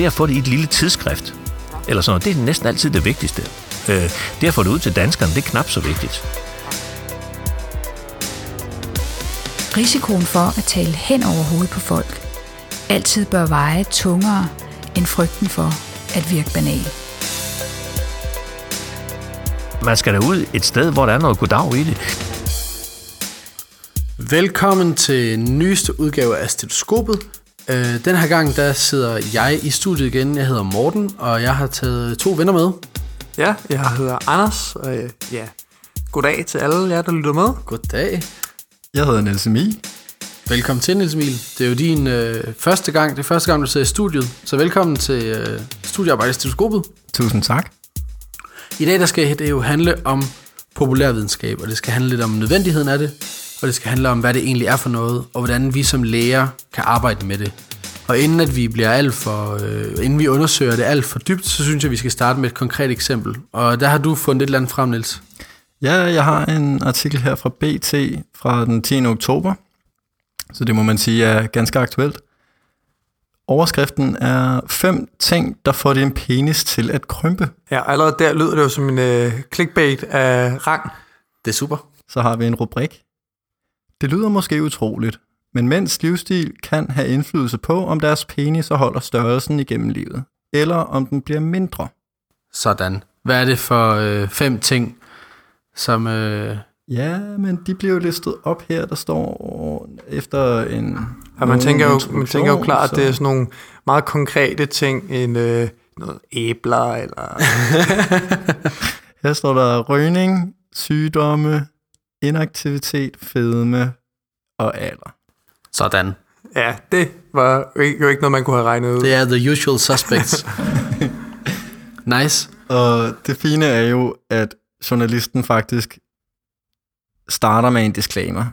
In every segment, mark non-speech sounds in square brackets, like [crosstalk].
det er at få det i et lille tidsskrift. Eller sådan noget. Det er næsten altid det vigtigste. Øh, det at få det ud til danskerne, det er knap så vigtigt. Risikoen for at tale hen over hovedet på folk altid bør veje tungere end frygten for at virke banal. Man skal da ud et sted, hvor der er noget goddag i det. Velkommen til nyeste udgave af Stetoskopet. Øh, den her gang der sidder jeg i studiet igen. Jeg hedder Morten, og jeg har taget to venner med. Ja, jeg hedder Anders, og øh, ja, goddag til alle jer, der lytter med. Goddag. Jeg hedder Niels Emil. Velkommen til, Niels Emil. Det er jo din øh, første gang, det er første gang, du sidder i studiet. Så velkommen til øh, Stetoskopet. Tusind tak. I dag der skal det jo handle om populærvidenskab, og det skal handle lidt om nødvendigheden af det, og det skal handle om, hvad det egentlig er for noget, og hvordan vi som læger kan arbejde med det. Og inden at vi bliver alt for, øh, inden vi undersøger det alt for dybt, så synes jeg, vi skal starte med et konkret eksempel. Og der har du fundet et eller andet frem, Niels. Ja, jeg har en artikel her fra BT fra den 10. oktober, så det må man sige er ganske aktuelt. Overskriften er fem ting, der får din penis til at krympe. Ja, allerede der lyder det jo som en øh, clickbait af rang. Det er super. Så har vi en rubrik. Det lyder måske utroligt, men mænds livsstil kan have indflydelse på, om deres penis holder størrelsen igennem livet, eller om den bliver mindre. Sådan. Hvad er det for øh, fem ting, som... Øh, Ja, men de bliver jo listet op her, der står efter en... Ja, man, tænker jo, man tænker jo klart, at så- det er sådan nogle meget konkrete ting, en øh, noget æbler, eller... [laughs] Her står der rygning, sygdomme, inaktivitet, fedme og alder. sådan. ja, det var jo ikke, jo ikke noget, man kunne have regnet ud. Det er the usual suspects. [laughs] nice. Og det fine er jo, at journalisten faktisk starter med en disclaimer.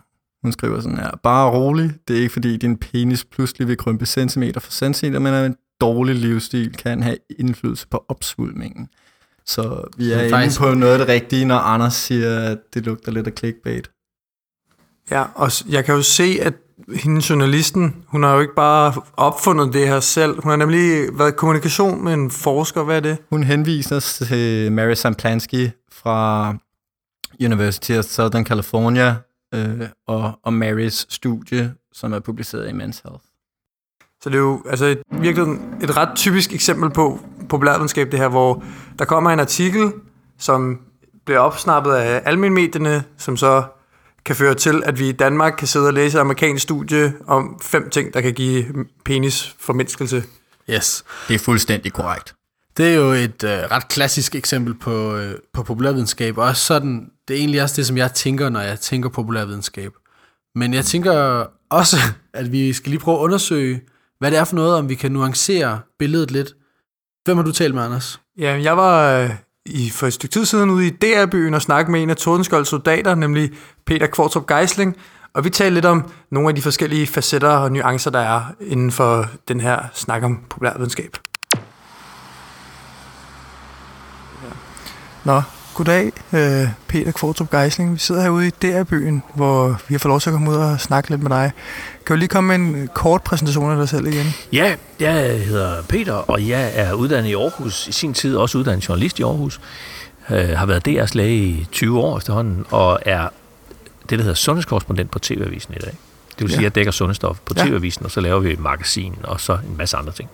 Hun skriver sådan her, bare rolig, det er ikke fordi din penis pludselig vil krympe centimeter for centimeter, men at en dårlig livsstil kan have indflydelse på opsvulmingen. Så vi er inde faktisk- på noget af det rigtige, når Anders siger, at det lugter lidt af clickbait. Ja, og jeg kan jo se, at hende journalisten, hun har jo ikke bare opfundet det her selv. Hun har nemlig været i kommunikation med en forsker. Hvad er det? Hun henviser til Mary Samplansky fra University of Southern California øh, og, og Marys studie, som er publiceret i Men's Health. Så det er jo altså et, virkelig et ret typisk eksempel på populærvidenskab, det her, hvor der kommer en artikel, som bliver opsnappet af alminmedierne, som så kan føre til, at vi i Danmark kan sidde og læse et amerikansk studie om fem ting, der kan give penis formindskelse. Yes. Det er fuldstændig korrekt. Det er jo et øh, ret klassisk eksempel på, øh, på populærvidenskab, og også sådan, det er egentlig også det, som jeg tænker, når jeg tænker populærvidenskab. Men jeg tænker også, [laughs] at vi skal lige prøve at undersøge, hvad det er for noget, om vi kan nuancere billedet lidt. Hvem har du talt med, Anders? Ja, jeg var øh, i, for et stykke tid siden ude i DR-byen og snakke med en af Tordenskjolds soldater, nemlig Peter Kvartrup Geisling, og vi talte lidt om nogle af de forskellige facetter og nuancer, der er inden for den her snak om populærvidenskab. Nå, goddag, øh, Peter Kvartrup Geisling. Vi sidder herude i DR-byen, hvor vi har fået lov til at komme ud og snakke lidt med dig. Kan du lige komme med en kort præsentation af dig selv igen? Ja, jeg hedder Peter, og jeg er uddannet i Aarhus. I sin tid også uddannet journalist i Aarhus. Øh, har været DR's læge i 20 år efterhånden, og er det, der hedder sundhedskorrespondent på TV-avisen i dag. Det vil sige, Ja. at jeg dækker sundhedsstof på Ja. TV-avisen, og så laver vi et magasin, og så en masse andre ting.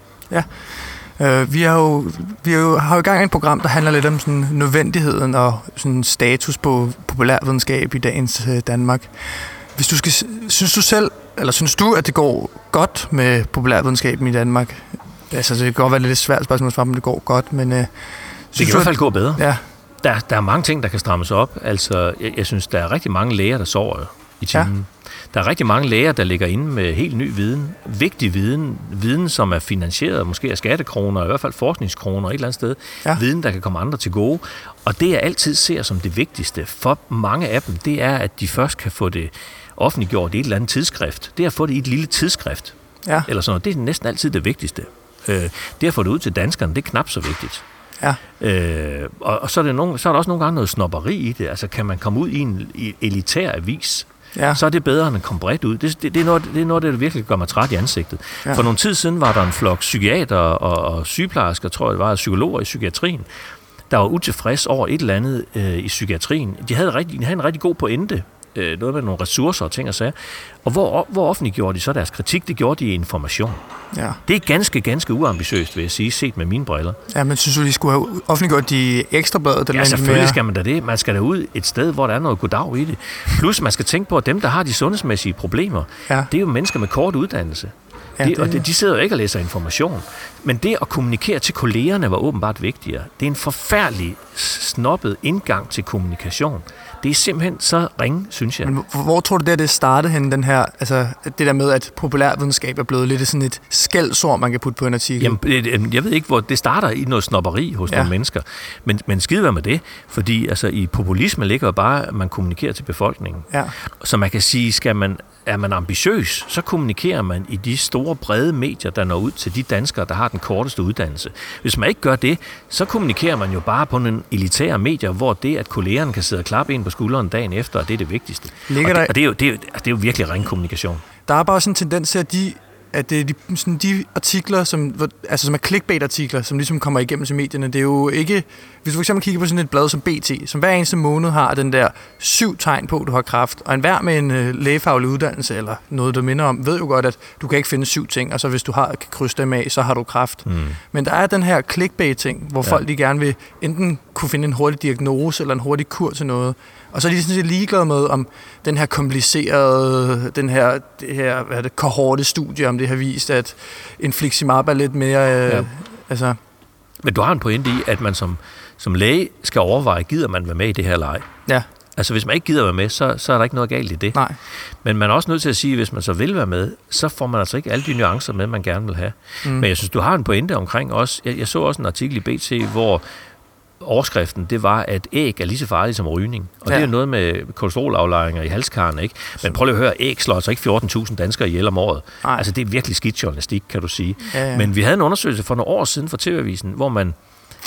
Uh, vi har jo, vi har jo, har jo i gang et program, der handler lidt om sådan nødvendigheden og sådan status på populærvidenskab i dagens uh, Danmark. Hvis du skal, synes du selv, eller synes du, at det går godt med populærvidenskaben i Danmark? Altså, det kan godt være lidt svært spørgsmål, at svare, om det går godt, men... Uh, Det kan i hvert fald gå bedre. Ja, Der, der er mange ting, der kan strammes op. Altså, jeg, jeg synes, der er rigtig mange læger, der sover i timen. Ja. Der er rigtig mange læger, der ligger inde med helt ny viden. Vigtig viden. Viden, som er finansieret måske af skattekroner, i hvert fald forskningskroner et eller andet sted. Ja. Viden, der kan komme andre til gode. Og det, jeg altid ser som det vigtigste for mange af dem, det er, at de først kan få det offentliggjort i et eller andet tidsskrift. Det er at få det i et lille tidsskrift. ja, Eller sådan noget. Det er næsten altid det vigtigste. Øh, det at få det ud til danskerne, det er knap så vigtigt. ja. Øh, og, og så, er det nogle, så er der også nogle gange noget snopperi i det. Altså, kan man komme ud i en elitær avis, Ja. så er det bedre end at komme bredt ud. Det, det, det, er noget, det er noget, der virkelig gør mig træt i ansigtet. Ja. For nogle tid siden var der en flok psykiater og, og sygeplejersker, tror jeg det var, og psykologer i psykiatrien, der var utilfreds over et eller andet øh, i psykiatrien. De havde, rigtig, de havde en rigtig god pointe, øh, noget med nogle ressourcer og ting og sager. Og hvor, hvor offentliggjorde de så deres kritik? Det gjorde de i information. Ja. Det er ganske, ganske uambitiøst, vil jeg sige, set med mine briller. ja, men synes du, de skulle have offentliggjort de ekstra bladet? Ja, selvfølgelig skal man da det. Man skal da ud et sted, hvor der er noget goddag i det. Plus, man skal tænke på, at dem, der har de sundhedsmæssige problemer, Ja. det er jo mennesker med kort uddannelse. Ja, det- det, og de, de sidder jo ikke og læser information. Men det at kommunikere til kollegerne var åbenbart vigtigere. Det er en forfærdelig snobbet indgang til kommunikation. Det er simpelthen så ringe, synes jeg. Men hvor, tror du det, det startede hen, den her, altså det der med, at populærvidenskab er blevet lidt sådan et skældsord, man kan putte på en artikel? Jamen, jeg ved ikke, hvor det starter i noget snopperi hos Ja. nogle mennesker. Men, men skide med det, fordi altså, i populisme ligger jo bare, at man kommunikerer til befolkningen. Ja. Så man kan sige, skal man, er man ambitiøs, så kommunikerer man i de store, brede medier, der når ud til de danskere, der har den korteste uddannelse. Hvis man ikke gør det, så kommunikerer man jo bare på nogle elitære medier, hvor det, at kollegerne kan sidde og klappe ind på skulderen dagen efter, det er det vigtigste. Ligger og, det, og det, er jo, det, er jo, det er jo virkelig ren kommunikation. Der er bare sådan en tendens til, at de, at det er de, sådan de artikler, som, altså, som er clickbait-artikler, som ligesom kommer igennem til medierne, det er jo ikke... Hvis du for eksempel kigger på sådan et blad som BT, som hver eneste måned har den der syv tegn på, at du har kraft, og enhver med en øh, lægefaglig uddannelse eller noget, der minder om, ved jo godt, at du kan ikke finde syv ting, og så hvis du har, kan krydse dem af, så har du kraft. Mm. Men der er den her clickbait-ting, hvor. Ja. folk de gerne vil enten kunne finde en hurtig diagnose eller en hurtig kur til noget. Og så er de sådan set ligeglade med, om den her komplicerede, den her, det her hvad er det, kohorte studie, om det har vist, at en fliximab er lidt mere... Øh, ja. Ja. Altså, Men du har en pointe i, at man som, som læge skal overveje, gider man være med i det her leg? ja, Altså, hvis man ikke gider være med, så, så er der ikke noget galt i det. nej. Men man er også nødt til at sige, at hvis man så vil være med, så får man altså ikke alle de nuancer med, man gerne vil have. Mm. Men jeg synes, du har en pointe omkring også. Jeg, jeg så også en artikel i BT, hvor overskriften, det var, at æg er lige så farligt som rygning. Og Ja. det er jo noget med kolesterolaflejringer i halskarne, ikke? Men prøv lige at høre, æg slår altså ikke 14.000 danskere ihjel om året. Nej. Altså, det er virkelig skidt journalistik, kan du sige. Ja, ja. Men vi havde en undersøgelse for nogle år siden for TV-avisen, hvor man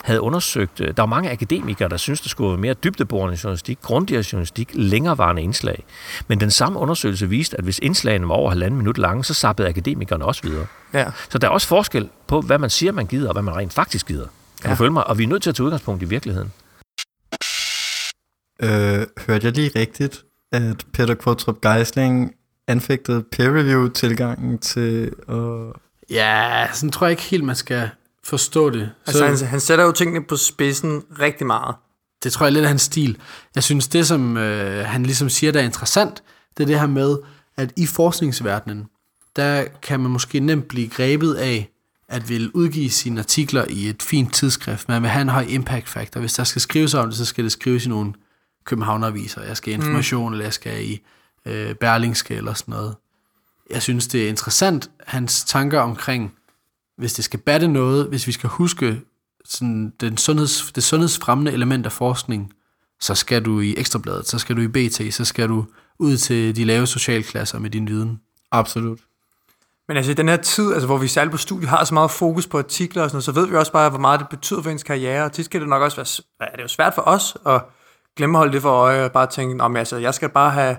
havde undersøgt, øh, der var mange akademikere, der syntes, der skulle være mere dybdeborende journalistik, grundigere journalistik, længerevarende indslag. Men den samme undersøgelse viste, at hvis indslagene var over halvanden minut lange, så sappede akademikerne også videre. Ja. Så der er også forskel på, hvad man siger, man gider, og hvad man rent faktisk gider. Kan Ja. du følge mig? Og vi er nødt til at tage udgangspunkt i virkeligheden. Øh, hørte jeg lige rigtigt, at Peter Kvartrup Geisling anfægtede peer-review-tilgangen til at... Ja, sådan tror jeg ikke helt, man skal forstå det. Altså, han, han sætter jo tingene på spidsen rigtig meget. Det tror jeg lidt er hans stil. Jeg synes, det som øh, han ligesom siger, der er interessant, det er det her med, at i forskningsverdenen, der kan man måske nemt blive grebet af, at vil udgive sine artikler i et fint tidsskrift. Man vil have en høj impact factor. Hvis der skal skrives om det, så skal det skrives i nogle københavneraviser. Jeg skal i information, mm. eller jeg skal i øh, Berlingske eller sådan noget. Jeg synes, det er interessant, hans tanker omkring, hvis det skal batte noget, hvis vi skal huske sådan den sundheds, det sundhedsfremmende element af forskning, så skal du i Ekstrabladet, så skal du i BT, så skal du ud til de lave socialklasser med din viden. Absolut. Men altså i den her tid, altså, hvor vi særligt på studiet har så meget fokus på artikler og sådan noget, så ved vi også bare, hvor meget det betyder for ens karriere, og tit kan det nok også være, s- det er jo svært for os at glemme at holde det for øje, og bare tænke, "Nå, altså, jeg skal bare have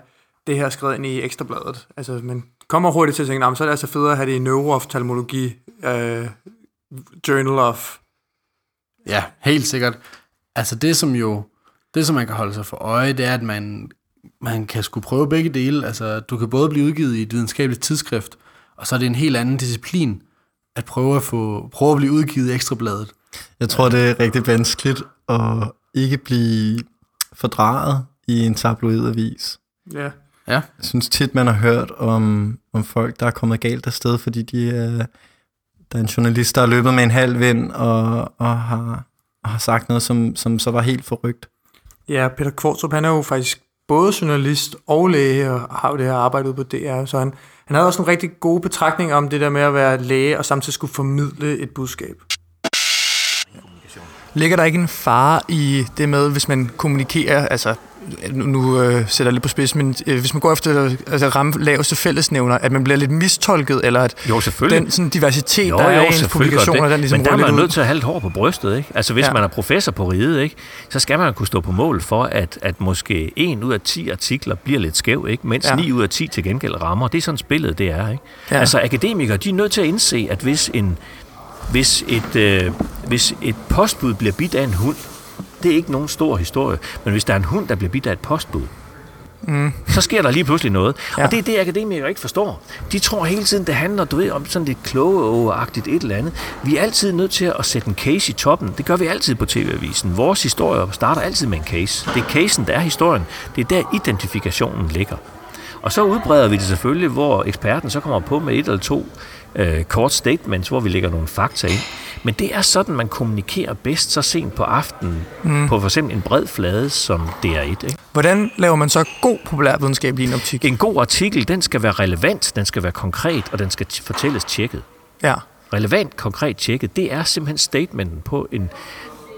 det her skrevet ind i ekstrabladet. Altså, men kommer hurtigt til at tænke, men så er det altså federe at have det i neurooftalmologi, uh, øh, Journal of Ja, helt sikkert. Altså det, som jo, det som man kan holde sig for øje, det er, at man, man kan skulle prøve begge dele. Altså, du kan både blive udgivet i et videnskabeligt tidsskrift, og så er det en helt anden disciplin at prøve at, få, prøve at blive udgivet i Ekstrabladet. Jeg tror, det er rigtig vanskeligt at ikke blive fordraget i en tabloidavis. Ja. Ja. Jeg synes tit, man har hørt om, om folk, der er kommet galt afsted, fordi de er, der er en journalist, der har løbet med en halv vind og, og, har, og har sagt noget, som, som så var helt forrygt. Ja, Peter Kvartrup, han er jo faktisk både journalist og læge, og har jo det her arbejde ude på DR, så han, han havde også en rigtig god betragtning om det der med at være læge, og samtidig skulle formidle et budskab. Ligger der ikke en fare i det med, hvis man kommunikerer, altså nu, øh, sætter jeg lidt på spids, men øh, hvis man går efter altså, ramme laveste fællesnævner, at man bliver lidt mistolket, eller at Jo, den sådan, diversitet, Jo, der er jo, i ens publikationer, den ligesom Men der er man nødt til at have lidt hår på brystet, ikke? Altså, hvis Ja. man er professor på riget, ikke? Så skal man kunne stå på mål for, at, at måske en ud af 10 artikler bliver lidt skæv, ikke? Mens Ja. ja. 9 ud af 10 til gengæld rammer. Det er sådan spillet, det er, ikke? Ja. Altså, akademikere, de er nødt til at indse, at hvis, en, hvis, et, øh, hvis et postbud bliver bidt af en hund, det er ikke nogen stor historie, men hvis der er en hund, der bliver bidt af et postbud, mm. så sker der lige pludselig noget. Ja. Og det er det, akademikere ikke forstår. De tror hele tiden, det handler du ved, om sådan lidt klogeagtigt et eller andet. Vi er altid nødt til at sætte en case i toppen. Det gør vi altid på TV-avisen. Vores historier starter altid med en case. Det er casen, der er historien. Det er der, identifikationen ligger. Og så udbreder vi det selvfølgelig, hvor eksperten så kommer på med et eller to øh, kort statements, hvor vi lægger nogle fakta ind. Men det er sådan, man kommunikerer bedst så sent på aftenen, mm. på for eksempel en bred flade som DR1. Ikke? Hvordan laver man så god populærvidenskab i en optik? En god artikel, den skal være relevant, den skal være konkret, og den skal t- fortælles tjekket. Ja. Relevant, konkret tjekket, det er simpelthen statementen på en...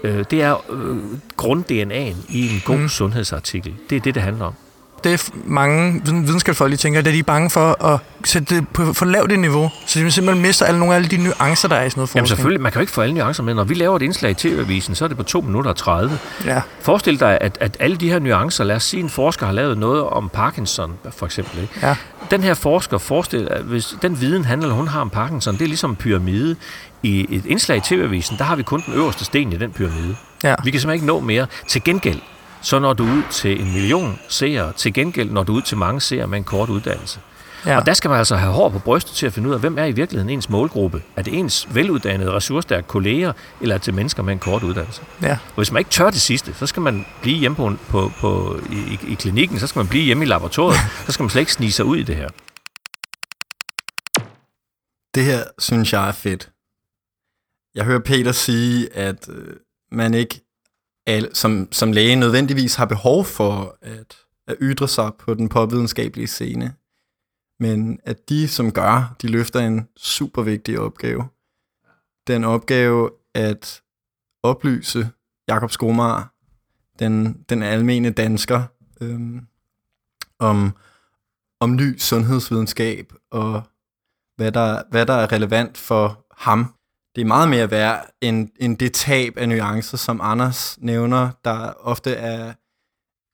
Øh, det er øh, grund-DNA'en i en god mm. sundhedsartikel. Det er det, det handler om. Det mange viden- videnskabsfolk, de tænker, at de er bange for at sætte det på for lavt et niveau, så de simpelthen mister alle nogle af alle de nuancer, der er i sådan noget forskning. Jamen selvfølgelig, man kan jo ikke få alle nuancer med. Når vi laver et indslag i TV-avisen, så er det på 2 minutter og 30. Ja. Forestil dig, at, at alle de her nuancer, lad os sige, en forsker har lavet noget om Parkinson, for eksempel. Ikke? Ja. Den her forsker, forestil at hvis den viden, han eller hun har om Parkinson, det er ligesom en pyramide. I et indslag i TV-avisen, der har vi kun den øverste sten i den pyramide. Ja. Vi kan simpelthen ikke nå mere. Til gengæld, så når du ud til en million seere. Til gengæld når du ud til mange seere med en kort uddannelse. Ja. Og der skal man altså have hår på brystet til at finde ud af, hvem er i virkeligheden ens målgruppe. Er det ens veluddannede, ressourcestærke kolleger, eller er det til mennesker med en kort uddannelse? ja. Og hvis man ikke tør det sidste, så skal man blive hjemme på, på, på, i, i, klinikken, så skal man blive hjemme i laboratoriet, [laughs] så skal man slet ikke snige sig ud i det her. Det her synes jeg er fedt. Jeg hører Peter sige, at øh, man ikke som, som læge nødvendigvis har behov for at, at ytre sig på den påvidenskabelige scene. Men at de, som gør, de løfter en super vigtig opgave. Den opgave at oplyse Jakob Skomar, den, den almene dansker, øhm, om, om ny sundhedsvidenskab og hvad der, hvad der er relevant for ham. Det er meget mere værd end, end det tab af nuancer, som Anders nævner, der ofte er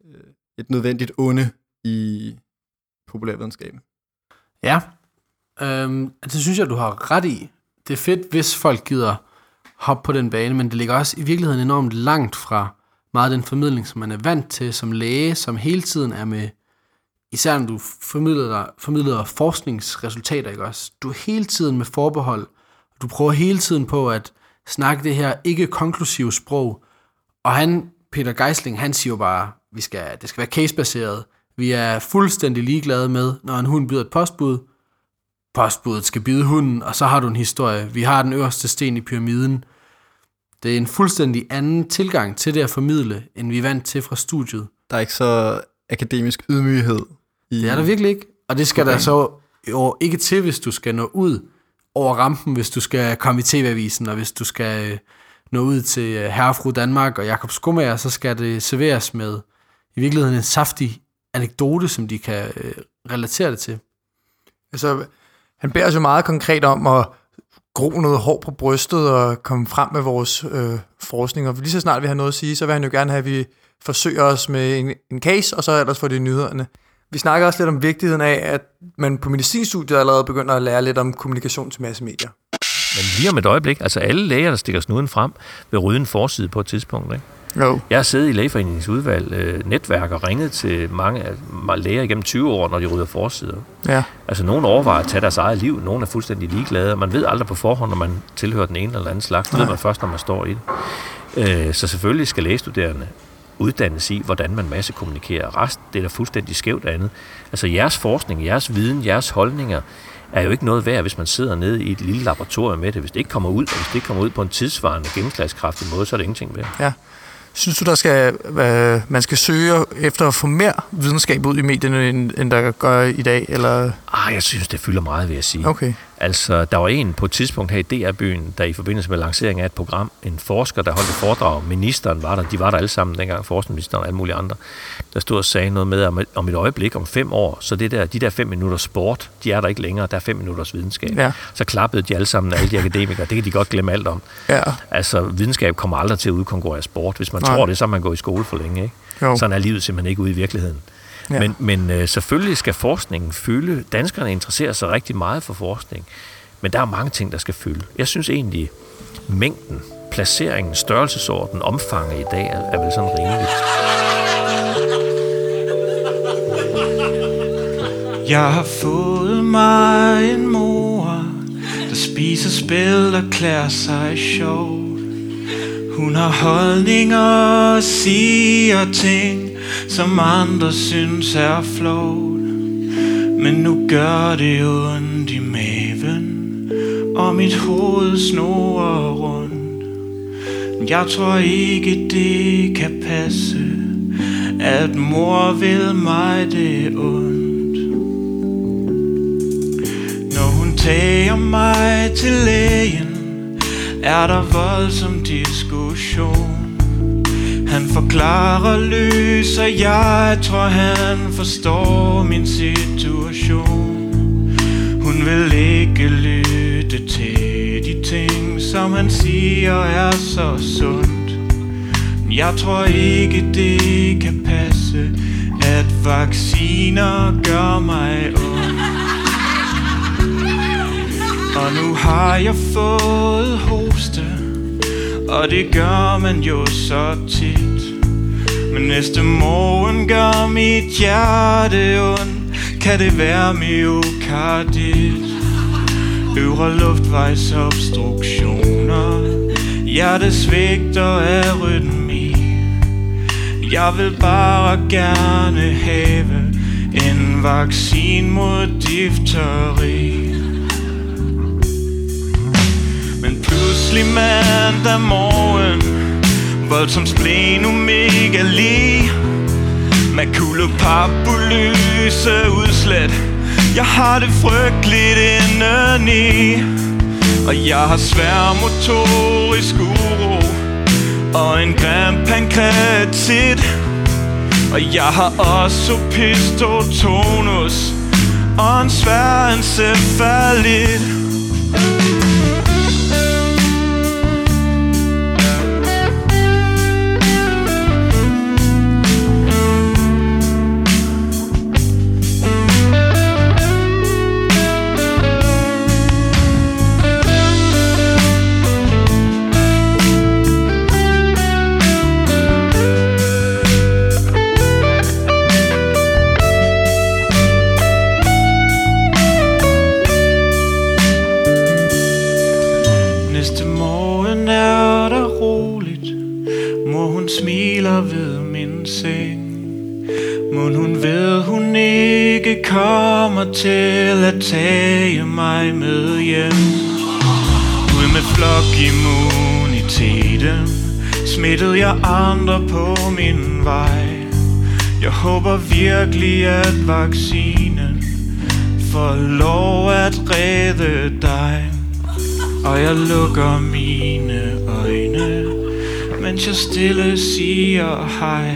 øh, et nødvendigt onde i populærvidenskaben. Ja, øhm, altså, det synes jeg, du har ret i. Det er fedt, hvis folk gider hoppe på den bane, men det ligger også i virkeligheden enormt langt fra meget af den formidling, som man er vant til som læge, som hele tiden er med, især når du formidler, formidler forskningsresultater, ikke også? Du er hele tiden med forbehold, du prøver hele tiden på at snakke det her ikke-konklusive sprog, og han, Peter Geisling, han siger jo bare, vi skal, det skal være casebaseret. Vi er fuldstændig ligeglade med, når en hund byder et postbud. Postbuddet skal bide hunden, og så har du en historie. Vi har den øverste sten i pyramiden. Det er en fuldstændig anden tilgang til det at formidle, end vi er vant til fra studiet. Der er ikke så akademisk ydmyghed i Det er der virkelig ikke. Og det skal der så jo ikke til, hvis du skal nå ud over rampen, hvis du skal komme i TV-avisen, og hvis du skal øh, nå ud til øh, herrefru Danmark og Jakob Skomager, så skal det serveres med i virkeligheden en saftig anekdote, som de kan øh, relatere det til. Altså, han bærer så meget konkret om at gro noget hår på brystet og komme frem med vores øh, forskning. Og lige så snart vi har noget at sige, så vil han jo gerne have, at vi forsøger os med en, en case, og så ellers får det nyhederne. Vi snakker også lidt om vigtigheden af, at man på medicinstudiet allerede begynder at lære lidt om kommunikation til massemedier. Men lige om et øjeblik, altså alle læger, der stikker snuden frem, vil rydde en forside på et tidspunkt. Ikke? Jo. Jeg har siddet i lægeforeningens udvalg, øh, netværk og ringet til mange læger igennem 20 år, når de rydder forsider. Ja. Altså, nogen overvejer at tage deres eget liv, nogen er fuldstændig ligeglade, og man ved aldrig på forhånd, når man tilhører den ene eller anden slags. Det ved man først, når man står i det. Øh, så selvfølgelig skal lægestuderende uddannes i, hvordan man massekommunikerer. Rest, det er da fuldstændig skævt andet. Altså, jeres forskning, jeres viden, jeres holdninger, er jo ikke noget værd, hvis man sidder nede i et lille laboratorium med det. Hvis det ikke kommer ud, og hvis det ikke kommer ud på en tidsvarende, gennemslagskraftig måde, så er det ingenting værd. Ja. Synes du, der skal, øh, man skal søge efter at få mere videnskab ud i medierne, end, end der gør i dag? Eller? Ah, jeg synes, det fylder meget, vil jeg sige. Okay. Altså, der var en på et tidspunkt her i DR-byen, der i forbindelse med lanceringen af et program, en forsker, der holdt et foredrag, ministeren var der, de var der alle sammen dengang, forskningsministeren og alle mulige andre, der stod og sagde noget med, om, om et øjeblik, om fem år, så det der, de der fem minutter sport, de er der ikke længere, der er fem minutters videnskab. Ja. Så klappede de alle sammen, alle de akademikere, det kan de godt glemme alt om. Ja. Altså, videnskab kommer aldrig til at udkonkurrere sport. Hvis man Nej. tror det, så er man gået i skole for længe, ikke? Jo. Sådan er livet simpelthen ikke ude i virkeligheden. Ja. Men, men øh, selvfølgelig skal forskningen fylde. Danskerne interesserer sig rigtig meget for forskning. Men der er mange ting, der skal fylde. Jeg synes egentlig, mængden, placeringen, størrelsesorden, omfanget i dag er, er vel sådan rimeligt. Jeg har fået mig en mor, der spiser spil og klæder sig sjovt. Hun har holdninger og siger ting, som andre synes er flot. Men nu gør det ondt i maven, og mit hoved snor rundt. Jeg tror ikke det kan passe, at mor vil mig det ondt. Når hun tager mig til lægen, er der voldsom diskussion. Forklarer lys, og jeg tror han forstår min situation. Hun vil ikke lytte til de ting, som han siger er så sundt. Jeg tror ikke det kan passe, at vacciner gør mig ondt. Og nu har jeg fået hoste Og det gør man jo så tit men næste morgen gør mit hjerte ondt. Kan det være myokardit Øvre luftvejsobstruktioner? Hjertesvigter af rytmi. Jeg vil bare gerne have En vaccin mod difteri. Men pludselig mandag morgen Voldsom splenomegali Makulopapuløse udslet Jeg har det frygteligt indeni. Og jeg har svær motorisk uro. Og en grim pankreatit. Og jeg har også pistotonus. Og en svær encefalit tiden Smittede jeg andre på min vej. Jeg håber virkelig at vaccinen Får lov at redde dig. Og jeg lukker mine øjne Mens jeg stille siger hej.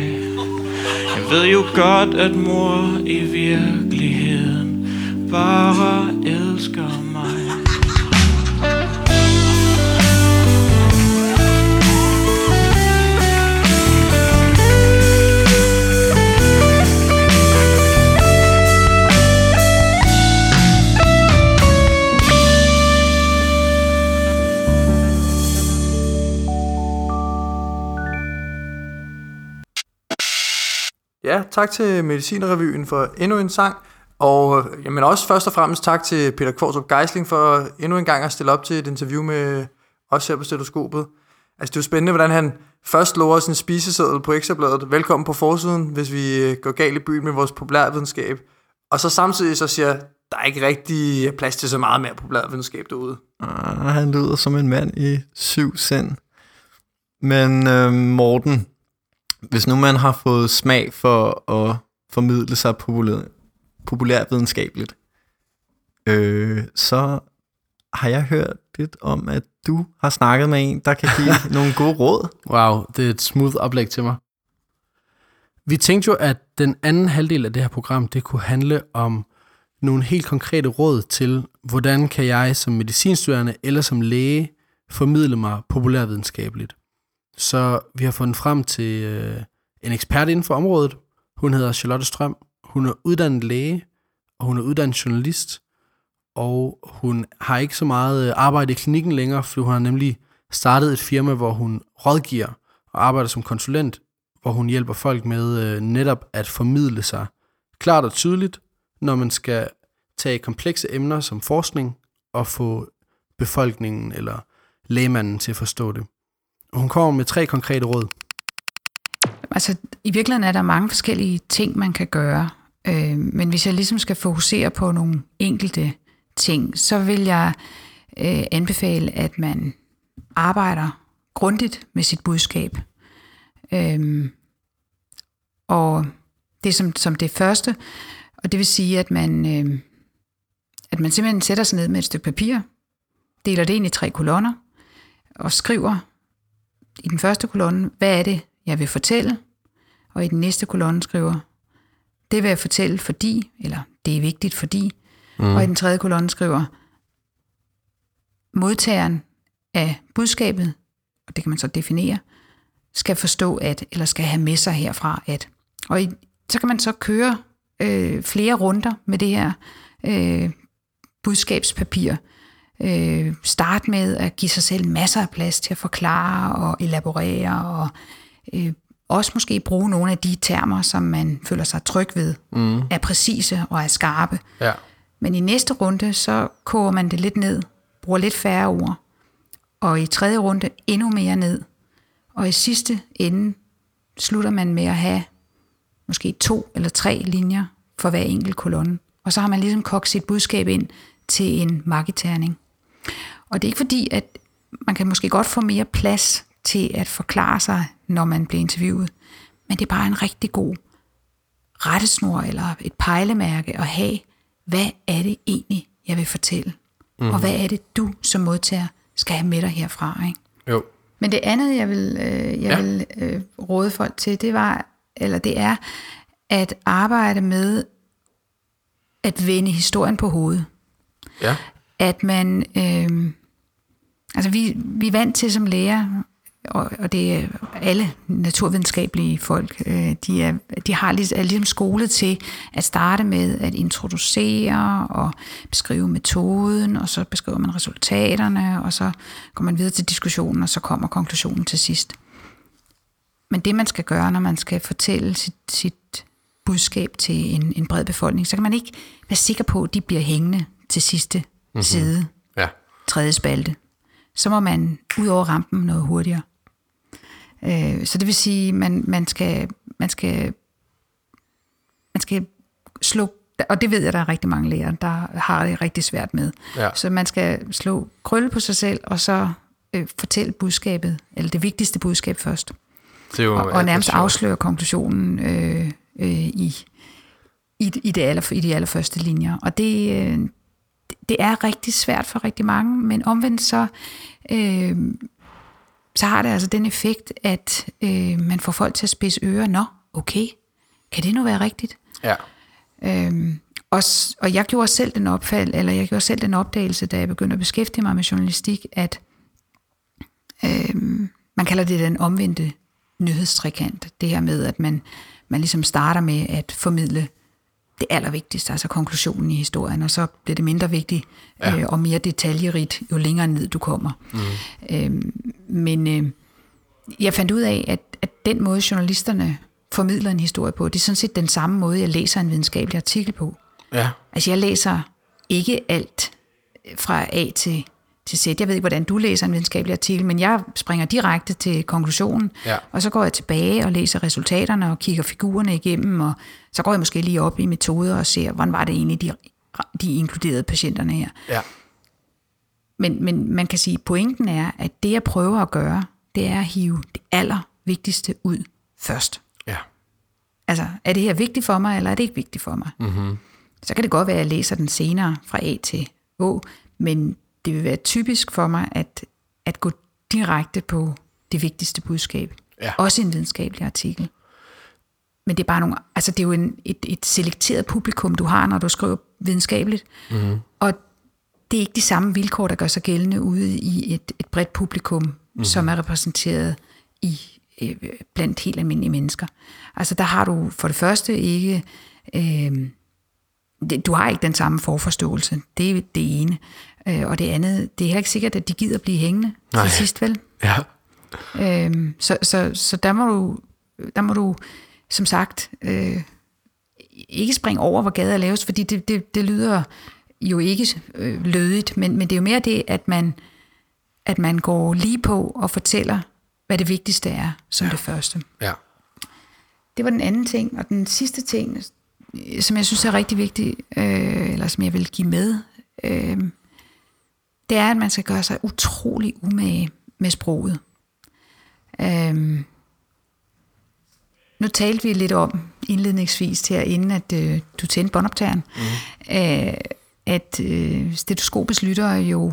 Jeg ved jo godt, at mor i virkeligheden Bare elsker Ja, tak til Medicinrevyen for endnu en sang. Og øh, jamen også først og fremmest tak til Peter Kvartrup Geisling for endnu en gang at stille op til et interview med os her på stetoskopet. Altså det er jo spændende, hvordan han først lover sin spiseseddel på Ekstrabladet. Velkommen på forsiden, hvis vi øh, går galt i byen med vores populærvidenskab. Og så samtidig så siger, der er ikke rigtig plads til så meget mere populærvidenskab derude. Ah, han lyder som en mand i syv sind. Men øh, Morten, hvis nu man har fået smag for at formidle sig populær, populærvidenskabeligt, øh, så har jeg hørt lidt om, at du har snakket med en, der kan give [laughs] nogle gode råd. Wow, det er et smooth oplæg til mig. Vi tænkte jo, at den anden halvdel af det her program, det kunne handle om nogle helt konkrete råd til, hvordan kan jeg som medicinstuderende eller som læge formidle mig populærvidenskabeligt. Så vi har fundet frem til øh, en ekspert inden for området. Hun hedder Charlotte Strøm. Hun er uddannet læge, og hun er uddannet journalist, og hun har ikke så meget øh, arbejde i klinikken længere, for hun har nemlig startet et firma, hvor hun rådgiver og arbejder som konsulent, hvor hun hjælper folk med øh, netop at formidle sig klart og tydeligt, når man skal tage komplekse emner som forskning og få befolkningen eller lægemanden til at forstå det. Og hun kommer med tre konkrete råd. Altså, i virkeligheden er der mange forskellige ting, man kan gøre. Øh, men hvis jeg ligesom skal fokusere på nogle enkelte ting, så vil jeg øh, anbefale, at man arbejder grundigt med sit budskab. Øh, og det som, som det første, og det vil sige, at man, øh, at man simpelthen sætter sig ned med et stykke papir, deler det ind i tre kolonner, og skriver i den første kolonne, hvad er det, jeg vil fortælle, og i den næste kolonne skriver, det vil jeg fortælle fordi, eller det er vigtigt fordi, mm. og i den tredje kolonne skriver, modtageren af budskabet, og det kan man så definere, skal forstå at, eller skal have med sig herfra at. Og i, så kan man så køre øh, flere runder med det her øh, budskabspapir. Øh, start med at give sig selv masser af plads til at forklare og elaborere, og øh, også måske bruge nogle af de termer, som man føler sig tryg ved, mm. er præcise og er skarpe. Ja. Men i næste runde, så koger man det lidt ned, bruger lidt færre ord, og i tredje runde endnu mere ned. Og i sidste ende slutter man med at have måske to eller tre linjer for hver enkelt kolonne. Og så har man ligesom kogt sit budskab ind til en marketerning. Og det er ikke fordi, at man kan måske godt få mere plads til at forklare sig, når man bliver interviewet. Men det er bare en rigtig god rettesnor eller et pejlemærke at have. Hvad er det egentlig, jeg vil fortælle? Mm. Og hvad er det, du som modtager skal have med dig herfra? Ikke? Jo. Men det andet, jeg vil, øh, jeg Ja. ja. vil øh, råde folk til, det var, eller det er, at arbejde med at vende historien på hovedet. Ja. At man, øh, altså vi, vi er vant til som læger, og, og det er alle naturvidenskabelige folk, øh, de, er, de har ligesom, er ligesom skole til at starte med at introducere og beskrive metoden, og så beskriver man resultaterne, og så går man videre til diskussionen, og så kommer konklusionen til sidst. Men det man skal gøre, når man skal fortælle sit, sit budskab til en, en bred befolkning, så kan man ikke være sikker på, at de bliver hængende til sidste mm-hmm. side, Ja. tredje spalte. Så må man ud over rampen noget hurtigere. Øh, så det vil sige, man, man skal, man skal, man skal slå, og det ved jeg, der er rigtig mange læger, der har det rigtig svært med. Ja. Så man skal slå krølle på sig selv, og så øh, fortælle budskabet, eller det vigtigste budskab først. Det er jo Og, og nærmest afsløre konklusionen øh, øh, i, i, i, det aller, i de allerførste linjer. Og det, øh, det er rigtig svært for rigtig mange, men omvendt så, øh, så har det altså den effekt, at øh, man får folk til at spidse ører. Nå, okay, kan det nu være rigtigt? Ja. Øhm, og, og jeg gjorde selv den opfald, eller jeg gjorde selv den opdagelse, da jeg begyndte at beskæftige mig med journalistik, at øhm, man kalder det den omvendte nyhedstrikant. Det her med, at man, man ligesom starter med at formidle det allervigtigste, altså konklusionen i historien, og så bliver det mindre vigtigt ja. øh, og mere detaljerigt, jo længere ned du kommer. Mm. Øhm, men øh, jeg fandt ud af, at, at den måde journalisterne formidler en historie på, det er sådan set den samme måde, jeg læser en videnskabelig artikel på. Ja. Altså jeg læser ikke alt fra A til, til Z. Jeg ved ikke, hvordan du læser en videnskabelig artikel, men jeg springer direkte til konklusionen, Ja. og så går jeg tilbage og læser resultaterne og kigger figurerne igennem, og så går jeg måske lige op i metoder og ser, hvordan var det egentlig, de, de inkluderede patienterne her. Ja. Men, men man kan sige, at pointen er, at det jeg prøver at gøre, det er at hive det allervigtigste ud først. Ja. Altså, er det her vigtigt for mig, eller er det ikke vigtigt for mig? Mm-hmm. Så kan det godt være, at jeg læser den senere fra A til Å, men det vil være typisk for mig at, at gå direkte på det vigtigste budskab. Ja. Også i en videnskabelig artikel. Men det er bare nogle, altså det er jo en, et, et selekteret publikum, du har, når du skriver videnskabeligt. Mm. Og det er ikke de samme vilkår, der gør sig gældende ude i et, et bredt publikum, mm. som er repræsenteret i øh, blandt helt almindelige mennesker. Altså der har du for det første ikke, øh, du har ikke den samme forforståelse. Det er det ene. Øh, og det andet, det er heller ikke sikkert, at de gider blive hængende Nej. til sidst, vel? Ja. Øhm, så, så, så der må du, der må du som sagt, øh, ikke springe over, hvor gader er lavest, fordi det, det, det lyder jo ikke øh, lødigt, men, men det er jo mere det, at man, at man går lige på og fortæller, hvad det vigtigste er, som ja. det første. Ja. Det var den anden ting, og den sidste ting, som jeg synes er rigtig vigtig, øh, eller som jeg vil give med, øh, det er, at man skal gøre sig utrolig umage med sproget. Øh, nu talte vi lidt om indledningsvis her, inden at øh, du tændte båndoptageren, mm. øh, at øh, stetoskopets lyttere jo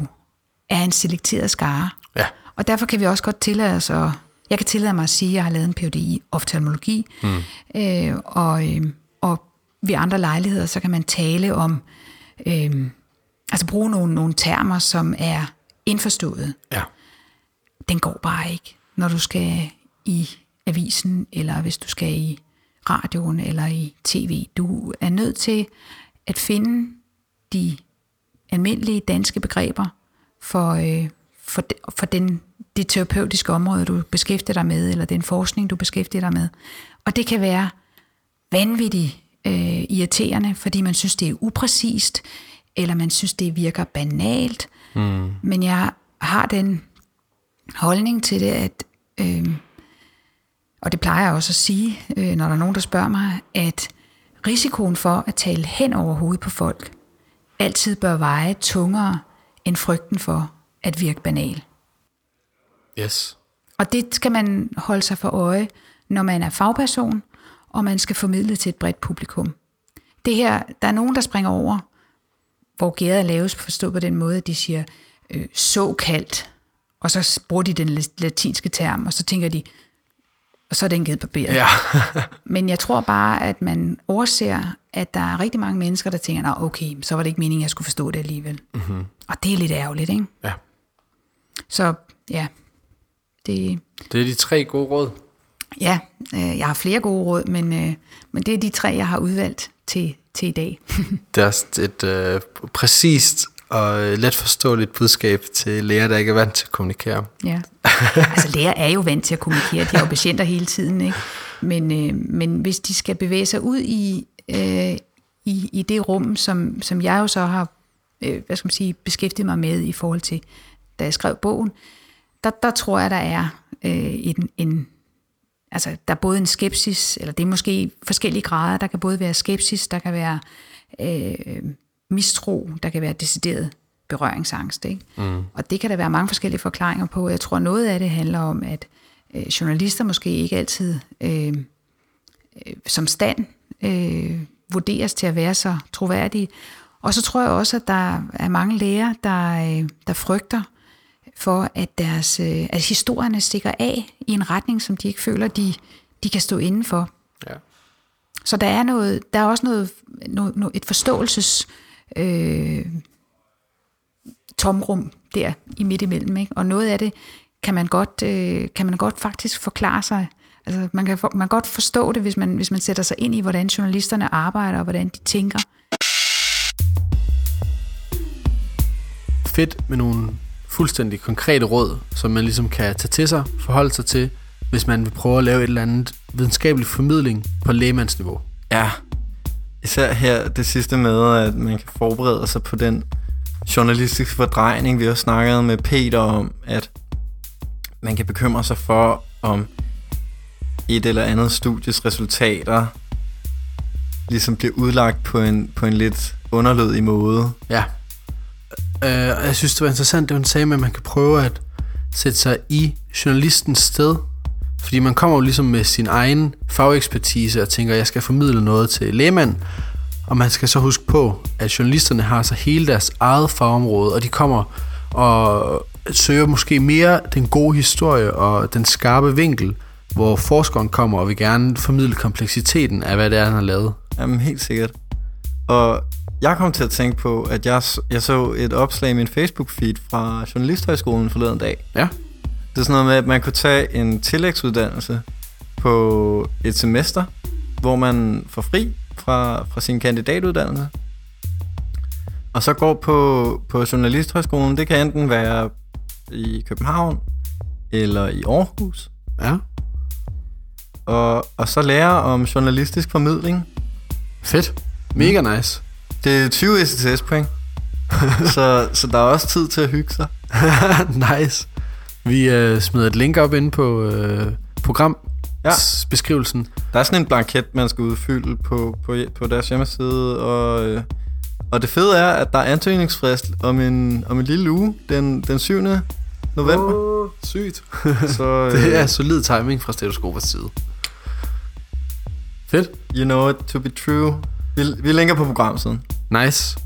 er en selekteret skare. Ja. Og derfor kan vi også godt tillade os at, jeg kan tillade mig at sige, at jeg har lavet en Ph.D. i oftalmologi, mm. øh, og, øh, og ved andre lejligheder, så kan man tale om, øh, altså bruge nogle, nogle termer, som er indforstået. Ja. Den går bare ikke, når du skal i avisen, eller hvis du skal i radioen eller i tv. Du er nødt til at finde de almindelige danske begreber for, øh, for, de, for den, det terapeutiske område, du beskæftiger dig med, eller den forskning, du beskæftiger dig med. Og det kan være vanvittigt øh, irriterende, fordi man synes, det er upræcist, eller man synes, det virker banalt. Mm. Men jeg har den holdning til det, at øh, og det plejer jeg også at sige, øh, når der er nogen, der spørger mig, at risikoen for at tale hen over hovedet på folk altid bør veje tungere end frygten for at virke banal. Yes. Og det skal man holde sig for øje, når man er fagperson, og man skal formidle til et bredt publikum. Det her, der er nogen, der springer over, hvor gæret er laves forstået på den måde, at de siger øh, såkaldt, og så bruger de den latinske term, og så tænker de, og så er den givet barberet. Ja. [laughs] Men jeg tror bare, at man overser, at der er rigtig mange mennesker, der tænker, Nå, okay, så var det ikke meningen, at jeg skulle forstå det alligevel. Mm-hmm. Og det er lidt ærgerligt, ikke? ja. Så ja, det, Det er de tre gode råd. ja øh, jeg har flere gode råd, men, øh, men det er de tre, jeg har udvalgt til, til i dag. [laughs] Det er et øh, præcist og let forståeligt budskab til læger, der ikke er vant til at kommunikere. Ja. Altså læger er jo vant til at kommunikere, de har jo patienter hele tiden, ikke? Men, øh, men hvis de skal bevæge sig ud i, øh, i, i det rum, som, som jeg jo så har øh, hvad skal man sige, beskæftiget mig med i forhold til, da jeg skrev bogen, der, der tror jeg, der er øh, en, en, altså der er både en skepsis, eller det er måske forskellige grader, der kan både være skepsis, der kan være øh, mistro, der kan være decideret berøringsangst. Ikke? Mm. Og det kan der være mange forskellige forklaringer på. Jeg tror, noget af det handler om, at øh, journalister måske ikke altid øh, øh, som stand øh, vurderes til at være så troværdige. Og så tror jeg også, at der er mange læger, der, øh, der frygter for, at deres øh, at historierne stikker af i en retning, som de ikke føler, de, de kan stå inden for. Ja. Så der er noget, der er også noget, noget, noget et forståelses øh, tomrum der i midt imellem, ikke? Og noget af det kan man godt, øh, kan man godt faktisk forklare sig. Altså man kan, for, man kan godt forstå det, hvis man, hvis man sætter sig ind i, hvordan journalisterne arbejder og hvordan de tænker. Fedt med nogle fuldstændig konkrete råd, som man ligesom kan tage til sig, forholde sig til, hvis man vil prøve at lave et eller andet videnskabelig formidling på lægemandsniveau. Ja, især her det sidste med, at man kan forberede sig på den journalistiske fordrejning, vi også snakket med Peter om, at man kan bekymre sig for, om et eller andet studies resultater ligesom bliver udlagt på en, på en lidt underlødig måde. Ja. Øh, og jeg synes, det var interessant, det hun sagde med, at man kan prøve at sætte sig i journalistens sted. Fordi man kommer jo ligesom med sin egen fagekspertise og tænker, jeg skal formidle noget til lægmand. Og man skal så huske på, at journalisterne har så hele deres eget fagområde, og de kommer og søger måske mere den gode historie og den skarpe vinkel, hvor forskeren kommer og vil gerne formidle kompleksiteten af, hvad det er, han har lavet. Jamen, helt sikkert. Og jeg kom til at tænke på, at jeg, jeg så et opslag i min Facebook-feed fra Journalisthøjskolen forleden dag. Ja. Det er sådan noget med, at man kunne tage en tillægsuddannelse på et semester, hvor man får fri fra, fra sin kandidatuddannelse. Og så går på, på Journalisthøjskolen. Det kan enten være i København eller i Aarhus. Ja. Og, og så lære om journalistisk formidling. Fedt. Mega nice. Det er 20 STS-point. [laughs] så, så der er også tid til at hygge sig. [laughs] nice. Vi øh, smider et link op inde på øh, program Ja. beskrivelsen. Der er sådan en blanket, man skal udfylde på, på, på deres hjemmeside, og, øh, og det fede er, at der er ansøgningsfrist om en, om en lille uge, den, den 7. november. Oh, sygt. Så [laughs] øh, Det er solid timing fra Stetoskopers side. Fedt. you know it to be true. Vi, vi linker på programsiden. Nice.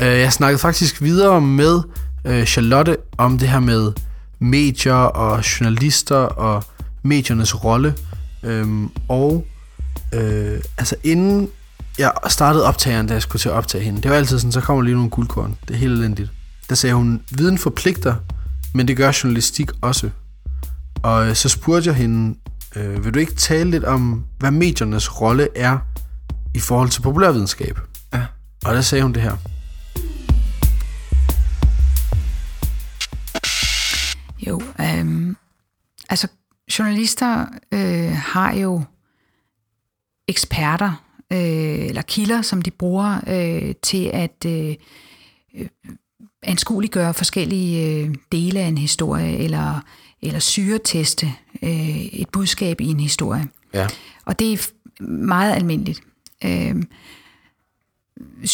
Uh, jeg snakkede faktisk videre med uh, Charlotte om det her med medier og journalister og mediernes rolle. Um, og uh, altså inden jeg startede optageren, da jeg skulle til at optage hende, det var altid sådan, så kommer lige nogle guldkorn. Det er helt elendigt. Der sagde hun, viden forpligter, men det gør journalistik også. Og øh, så spurgte jeg hende, øh, vil du ikke tale lidt om, hvad mediernes rolle er i forhold til populærvidenskab? Ja. Og der sagde hun det her. Jo, øhm, altså journalister øh, har jo eksperter øh, eller kilder, som de bruger øh, til at øh, øh, anskueliggøre forskellige øh, dele af en historie eller, eller syreteste øh, et budskab i en historie. Ja. Og det er meget almindeligt. Øh,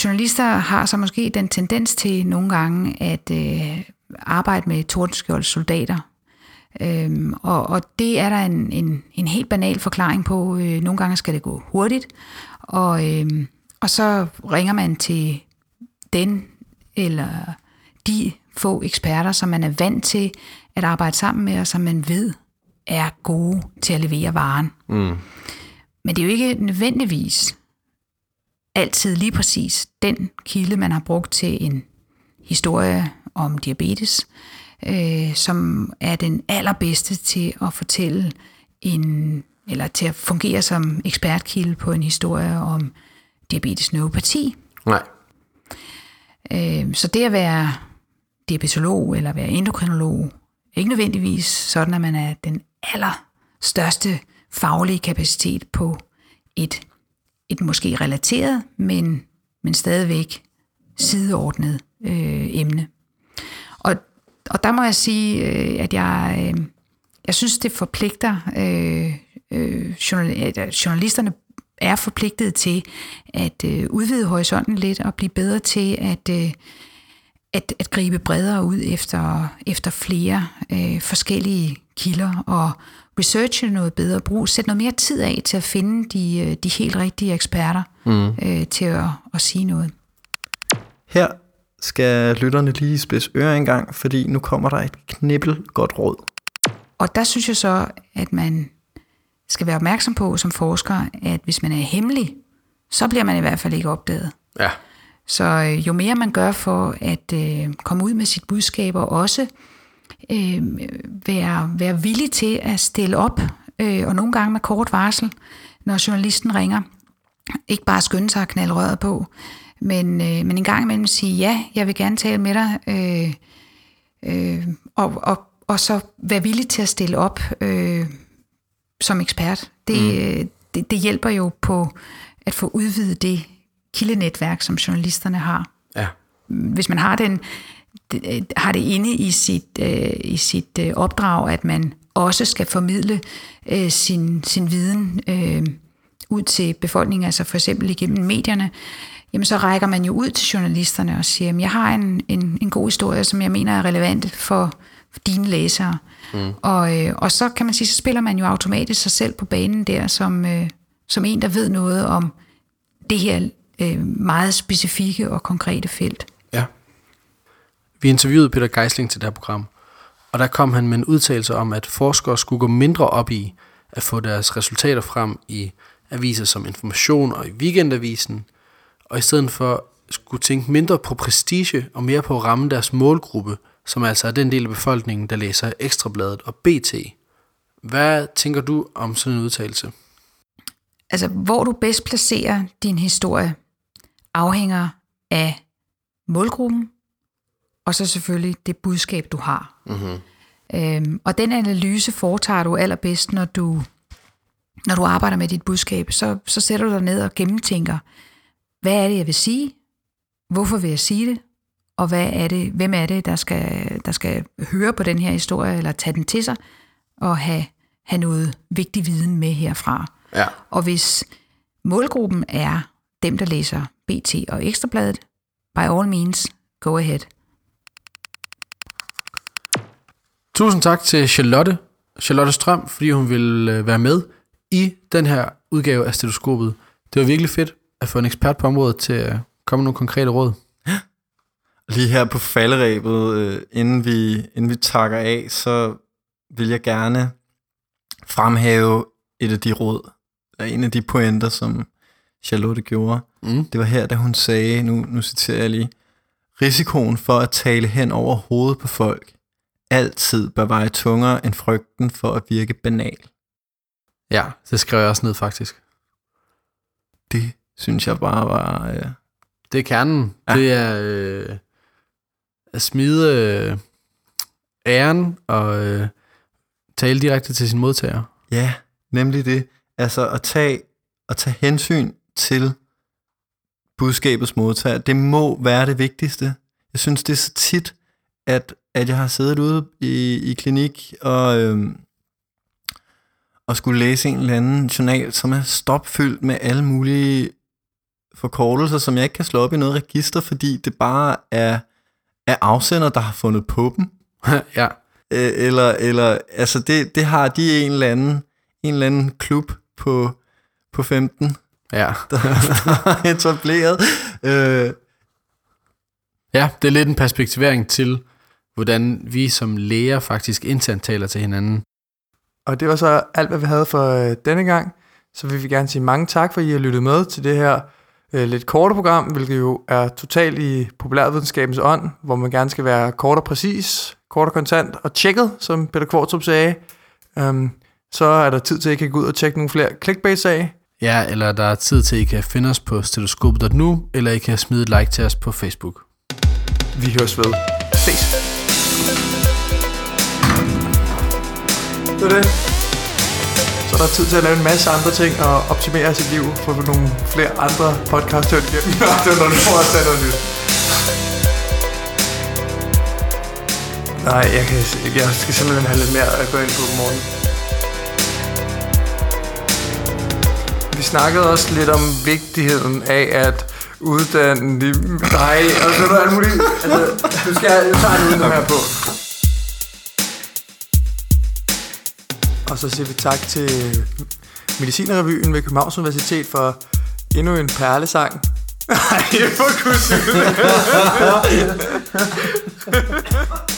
journalister har så måske den tendens til nogle gange at øh, arbejde med tordenskjolds soldater. Øhm, og, og det er der en, en, en helt banal forklaring på. Øh, nogle gange skal det gå hurtigt, og, øhm, og så ringer man til den eller de få eksperter, som man er vant til at arbejde sammen med, og som man ved er gode til at levere varen. Mm. Men det er jo ikke nødvendigvis altid lige præcis den kilde, man har brugt til en historie om diabetes, øh, som er den allerbedste til at fortælle en, eller til at fungere som ekspertkilde på en historie om diabetes neuropati. Nej. Øh, så det at være diabetolog eller være endokrinolog, ikke nødvendigvis sådan, at man er den allerstørste faglige kapacitet på et, et måske relateret, men, men stadigvæk sideordnet øh, emne. Og, og der må jeg sige, øh, at jeg, øh, jeg synes, det forpligter øh, øh, journal, journalisterne er forpligtet til at øh, udvide horisonten lidt og blive bedre til at, øh, at, at gribe bredere ud efter, efter flere øh, forskellige kilder og researche noget bedre, brug, sætte noget mere tid af til at finde de, øh, de helt rigtige eksperter mm. øh, til at, at sige noget. Her skal lytterne lige spidse ører en gang, fordi nu kommer der et knibbel godt råd. Og der synes jeg så, at man skal være opmærksom på som forsker, at hvis man er hemmelig, så bliver man i hvert fald ikke opdaget. Ja. Så øh, jo mere man gør for at øh, komme ud med sit budskab, og også øh, være, være villig til at stille op, øh, og nogle gange med kort varsel, når journalisten ringer. Ikke bare skynde sig at knalde røret på, men, øh, men en gang imellem sige, ja, jeg vil gerne tale med dig, øh, øh, og, og, og så være villig til at stille op øh, som ekspert. Det, mm. det, det hjælper jo på at få udvidet det kildenetværk, som journalisterne har. Ja. Hvis man har den det, har det inde i sit, øh, i sit øh, opdrag, at man også skal formidle øh, sin, sin viden øh, ud til befolkningen, altså for eksempel igennem medierne, jamen så rækker man jo ud til journalisterne og siger, jamen jeg har en, en, en god historie, som jeg mener er relevant for, for dine læsere. Mm. Og, øh, og så kan man sige, så spiller man jo automatisk sig selv på banen der, som, øh, som en, der ved noget om det her øh, meget specifikke og konkrete felt. Vi interviewede Peter Geisling til det her program, og der kom han med en udtalelse om, at forskere skulle gå mindre op i at få deres resultater frem i aviser som Information og i Weekendavisen, og i stedet for skulle tænke mindre på prestige og mere på at ramme deres målgruppe, som altså er den del af befolkningen, der læser Ekstrabladet og BT. Hvad tænker du om sådan en udtalelse? Altså, hvor du bedst placerer din historie, afhænger af målgruppen, og så selvfølgelig det budskab, du har. Mm-hmm. Øhm, og den analyse foretager du allerbedst, når du, når du arbejder med dit budskab. Så, så sætter du dig ned og gennemtænker, hvad er det, jeg vil sige? Hvorfor vil jeg sige det? Og hvad er det, hvem er det, der skal, der skal høre på den her historie, eller tage den til sig, og have, have noget vigtig viden med herfra? Ja. Og hvis målgruppen er dem, der læser BT og Ekstrabladet, by all means, go ahead. Tusind tak til Charlotte, Charlotte Strøm, fordi hun ville øh, være med i den her udgave af stetoskopet. Det var virkelig fedt at få en ekspert på området til at komme med nogle konkrete råd. [gasps] Lige her på falderæbet, øh, inden, vi, inden vi takker af, så vil jeg gerne fremhæve et af de råd, eller en af de pointer, som Charlotte gjorde. Mm. Det var her, da hun sagde, nu, nu citerer jeg lige, risikoen for at tale hen over hovedet på folk altid bør veje tungere end frygten for at virke banal. Ja, det skrev jeg også ned faktisk. Det synes jeg bare var... Øh, Det er kernen. Ja. Det er øh, at smide øh, æren og øh, tale direkte til sin modtager. Ja, nemlig det. Altså at tage, at tage hensyn til budskabets modtager, det må være det vigtigste. Jeg synes, det er så tit, at, at jeg har siddet ude i, i klinik og, øhm, og skulle læse en eller anden journal, som er stopfyldt med alle mulige forkortelser, som jeg ikke kan slå op i noget register, fordi det bare er, er afsender, der har fundet på dem. [laughs] ja. Øh, eller, eller altså det, det har de en eller anden, en eller anden klub på, på 15, Ja. [laughs] der, der har etableret. Øh, ja, det er lidt en perspektivering til, hvordan vi som læger faktisk internt taler til hinanden. Og det var så alt, hvad vi havde for øh, denne gang. Så vil vi gerne sige mange tak, for at I har lyttet med til det her øh, lidt korte program, hvilket jo er totalt i populærvidenskabens ånd, hvor man gerne skal være kort og præcis, kort og kontant og tjekket, som Peter Kvartrup sagde. Um, så er der tid til, at I kan gå ud og tjekke nogle flere clickbaits af. Ja, eller der er tid til, at I kan finde os på stetoskopet.nu, eller I kan smide et like til os på Facebook. Vi høres ved. Ses. Det var det. Så er der tid til at lave en masse andre ting og optimere sit liv for nogle flere andre podcast hørt igennem. [laughs] det var når du får at tage noget nyt. Nej, jeg, kan, jeg skal simpelthen have lidt mere at gå ind på i morgen. Vi snakkede også lidt om vigtigheden af at uddanne de... Nej, og så er der alt muligt. Altså, du skal jeg, tager den uden her på. Og så siger vi tak til Medicinerrevyen ved Københavns Universitet for endnu en perlesang. [laughs] Nej, for får kunne sige det.